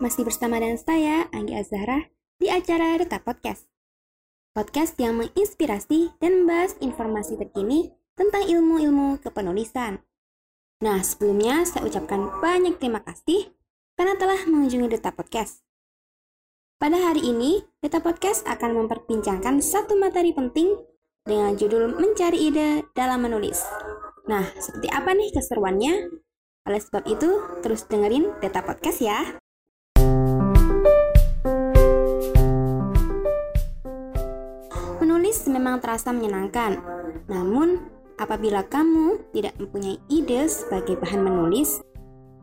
masih bersama dengan saya, Anggi Azhara, di acara Deta Podcast. Podcast yang menginspirasi dan membahas informasi terkini tentang ilmu-ilmu kepenulisan. Nah, sebelumnya saya ucapkan banyak terima kasih karena telah mengunjungi Deta Podcast. Pada hari ini, Deta Podcast akan memperbincangkan satu materi penting dengan judul Mencari Ide dalam Menulis. Nah, seperti apa nih keseruannya? Oleh sebab itu, terus dengerin Deta Podcast ya. Menulis memang terasa menyenangkan, namun apabila kamu tidak mempunyai ide sebagai bahan menulis,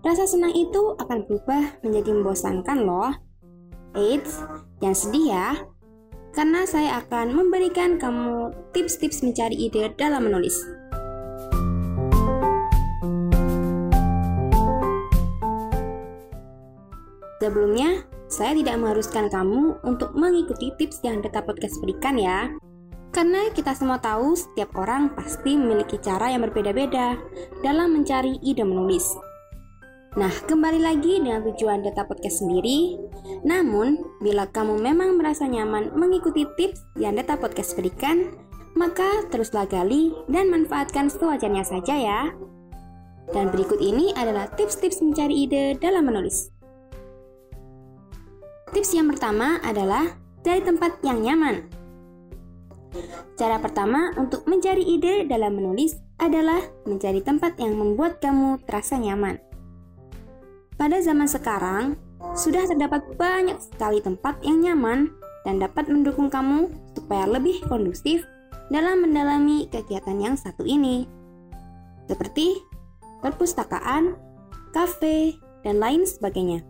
rasa senang itu akan berubah menjadi membosankan loh. Eits, jangan sedih ya, karena saya akan memberikan kamu tips-tips mencari ide dalam menulis. Sebelumnya, saya tidak mengharuskan kamu untuk mengikuti tips yang Data Podcast berikan ya. Karena kita semua tahu setiap orang pasti memiliki cara yang berbeda-beda dalam mencari ide menulis. Nah, kembali lagi dengan tujuan Data Podcast sendiri. Namun, bila kamu memang merasa nyaman mengikuti tips yang Data Podcast berikan, maka teruslah gali dan manfaatkan sewajarnya saja ya. Dan berikut ini adalah tips-tips mencari ide dalam menulis. Tips yang pertama adalah cari tempat yang nyaman. Cara pertama untuk mencari ide dalam menulis adalah mencari tempat yang membuat kamu terasa nyaman. Pada zaman sekarang, sudah terdapat banyak sekali tempat yang nyaman dan dapat mendukung kamu supaya lebih kondusif dalam mendalami kegiatan yang satu ini. Seperti perpustakaan, kafe, dan lain sebagainya.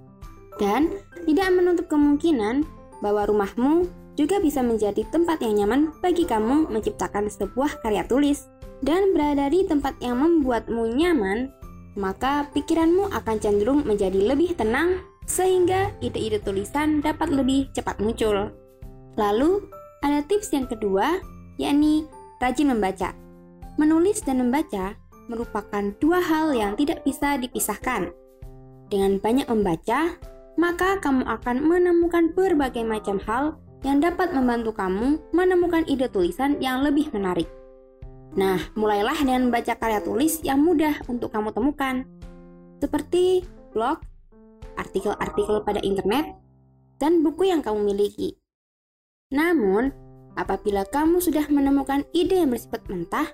Dan tidak menutup kemungkinan bahwa rumahmu juga bisa menjadi tempat yang nyaman bagi kamu menciptakan sebuah karya tulis. Dan berada di tempat yang membuatmu nyaman, maka pikiranmu akan cenderung menjadi lebih tenang sehingga ide-ide tulisan dapat lebih cepat muncul. Lalu, ada tips yang kedua, yakni rajin membaca. Menulis dan membaca merupakan dua hal yang tidak bisa dipisahkan. Dengan banyak membaca, maka kamu akan menemukan berbagai macam hal yang dapat membantu kamu menemukan ide tulisan yang lebih menarik. Nah, mulailah dengan membaca karya tulis yang mudah untuk kamu temukan, seperti blog, artikel-artikel pada internet, dan buku yang kamu miliki. Namun, apabila kamu sudah menemukan ide yang bersifat mentah,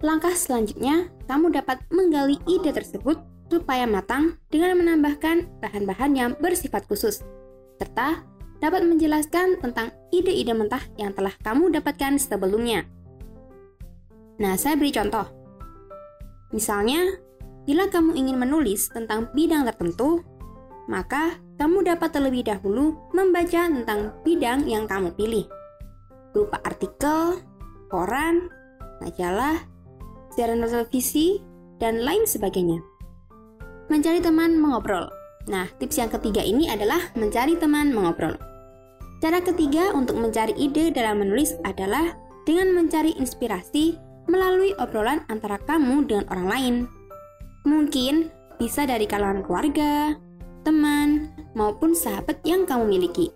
langkah selanjutnya kamu dapat menggali ide tersebut supaya matang dengan menambahkan bahan-bahan yang bersifat khusus, serta dapat menjelaskan tentang ide-ide mentah yang telah kamu dapatkan sebelumnya. Nah, saya beri contoh. Misalnya, bila kamu ingin menulis tentang bidang tertentu, maka kamu dapat terlebih dahulu membaca tentang bidang yang kamu pilih, berupa artikel, koran, majalah, siaran televisi, dan lain sebagainya. Mencari teman mengobrol. Nah, tips yang ketiga ini adalah mencari teman mengobrol. Cara ketiga untuk mencari ide dalam menulis adalah dengan mencari inspirasi melalui obrolan antara kamu dengan orang lain. Mungkin bisa dari kalangan keluarga, teman, maupun sahabat yang kamu miliki.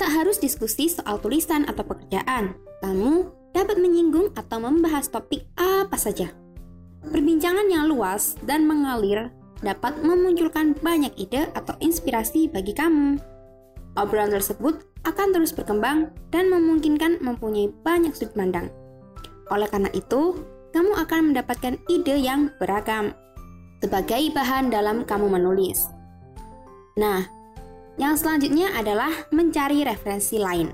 Tak harus diskusi soal tulisan atau pekerjaan. Kamu dapat menyinggung atau membahas topik apa saja. Perbincangan yang luas dan mengalir dapat memunculkan banyak ide atau inspirasi bagi kamu. Obrolan tersebut akan terus berkembang dan memungkinkan mempunyai banyak sudut pandang. Oleh karena itu, kamu akan mendapatkan ide yang beragam sebagai bahan dalam kamu menulis. Nah, yang selanjutnya adalah mencari referensi lain.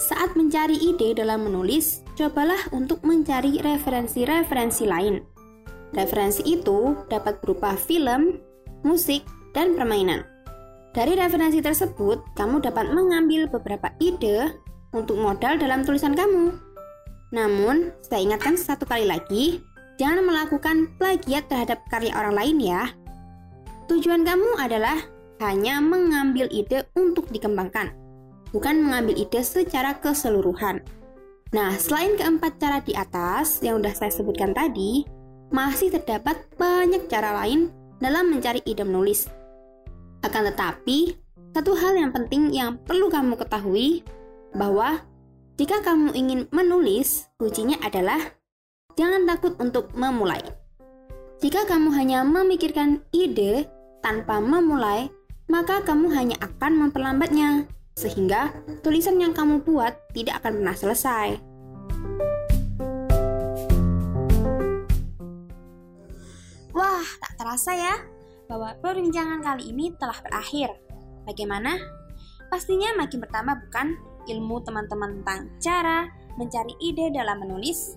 Saat mencari ide dalam menulis, cobalah untuk mencari referensi-referensi lain Referensi itu dapat berupa film, musik, dan permainan. Dari referensi tersebut, kamu dapat mengambil beberapa ide untuk modal dalam tulisan kamu. Namun, saya ingatkan satu kali lagi, jangan melakukan plagiat terhadap karya orang lain ya. Tujuan kamu adalah hanya mengambil ide untuk dikembangkan, bukan mengambil ide secara keseluruhan. Nah, selain keempat cara di atas yang sudah saya sebutkan tadi, masih terdapat banyak cara lain dalam mencari ide menulis. Akan tetapi, satu hal yang penting yang perlu kamu ketahui bahwa jika kamu ingin menulis, kuncinya adalah jangan takut untuk memulai. Jika kamu hanya memikirkan ide tanpa memulai, maka kamu hanya akan memperlambatnya, sehingga tulisan yang kamu buat tidak akan pernah selesai. Tak terasa ya bahwa perbincangan kali ini telah berakhir. Bagaimana? Pastinya makin pertama bukan ilmu teman-teman tentang cara mencari ide dalam menulis.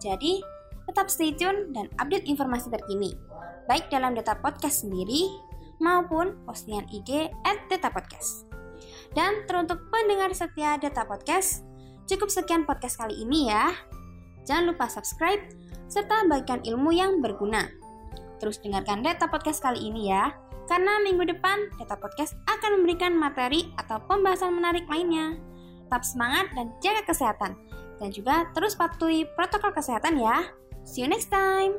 Jadi, tetap stay tune dan update informasi terkini, baik dalam data podcast sendiri maupun postingan IG at data podcast. Dan teruntuk pendengar setia data podcast, cukup sekian podcast kali ini ya. Jangan lupa subscribe serta bagikan ilmu yang berguna. Terus dengarkan data podcast kali ini ya, karena minggu depan data podcast akan memberikan materi atau pembahasan menarik lainnya. Tetap semangat dan jaga kesehatan. Dan juga terus patuhi protokol kesehatan ya. See you next time.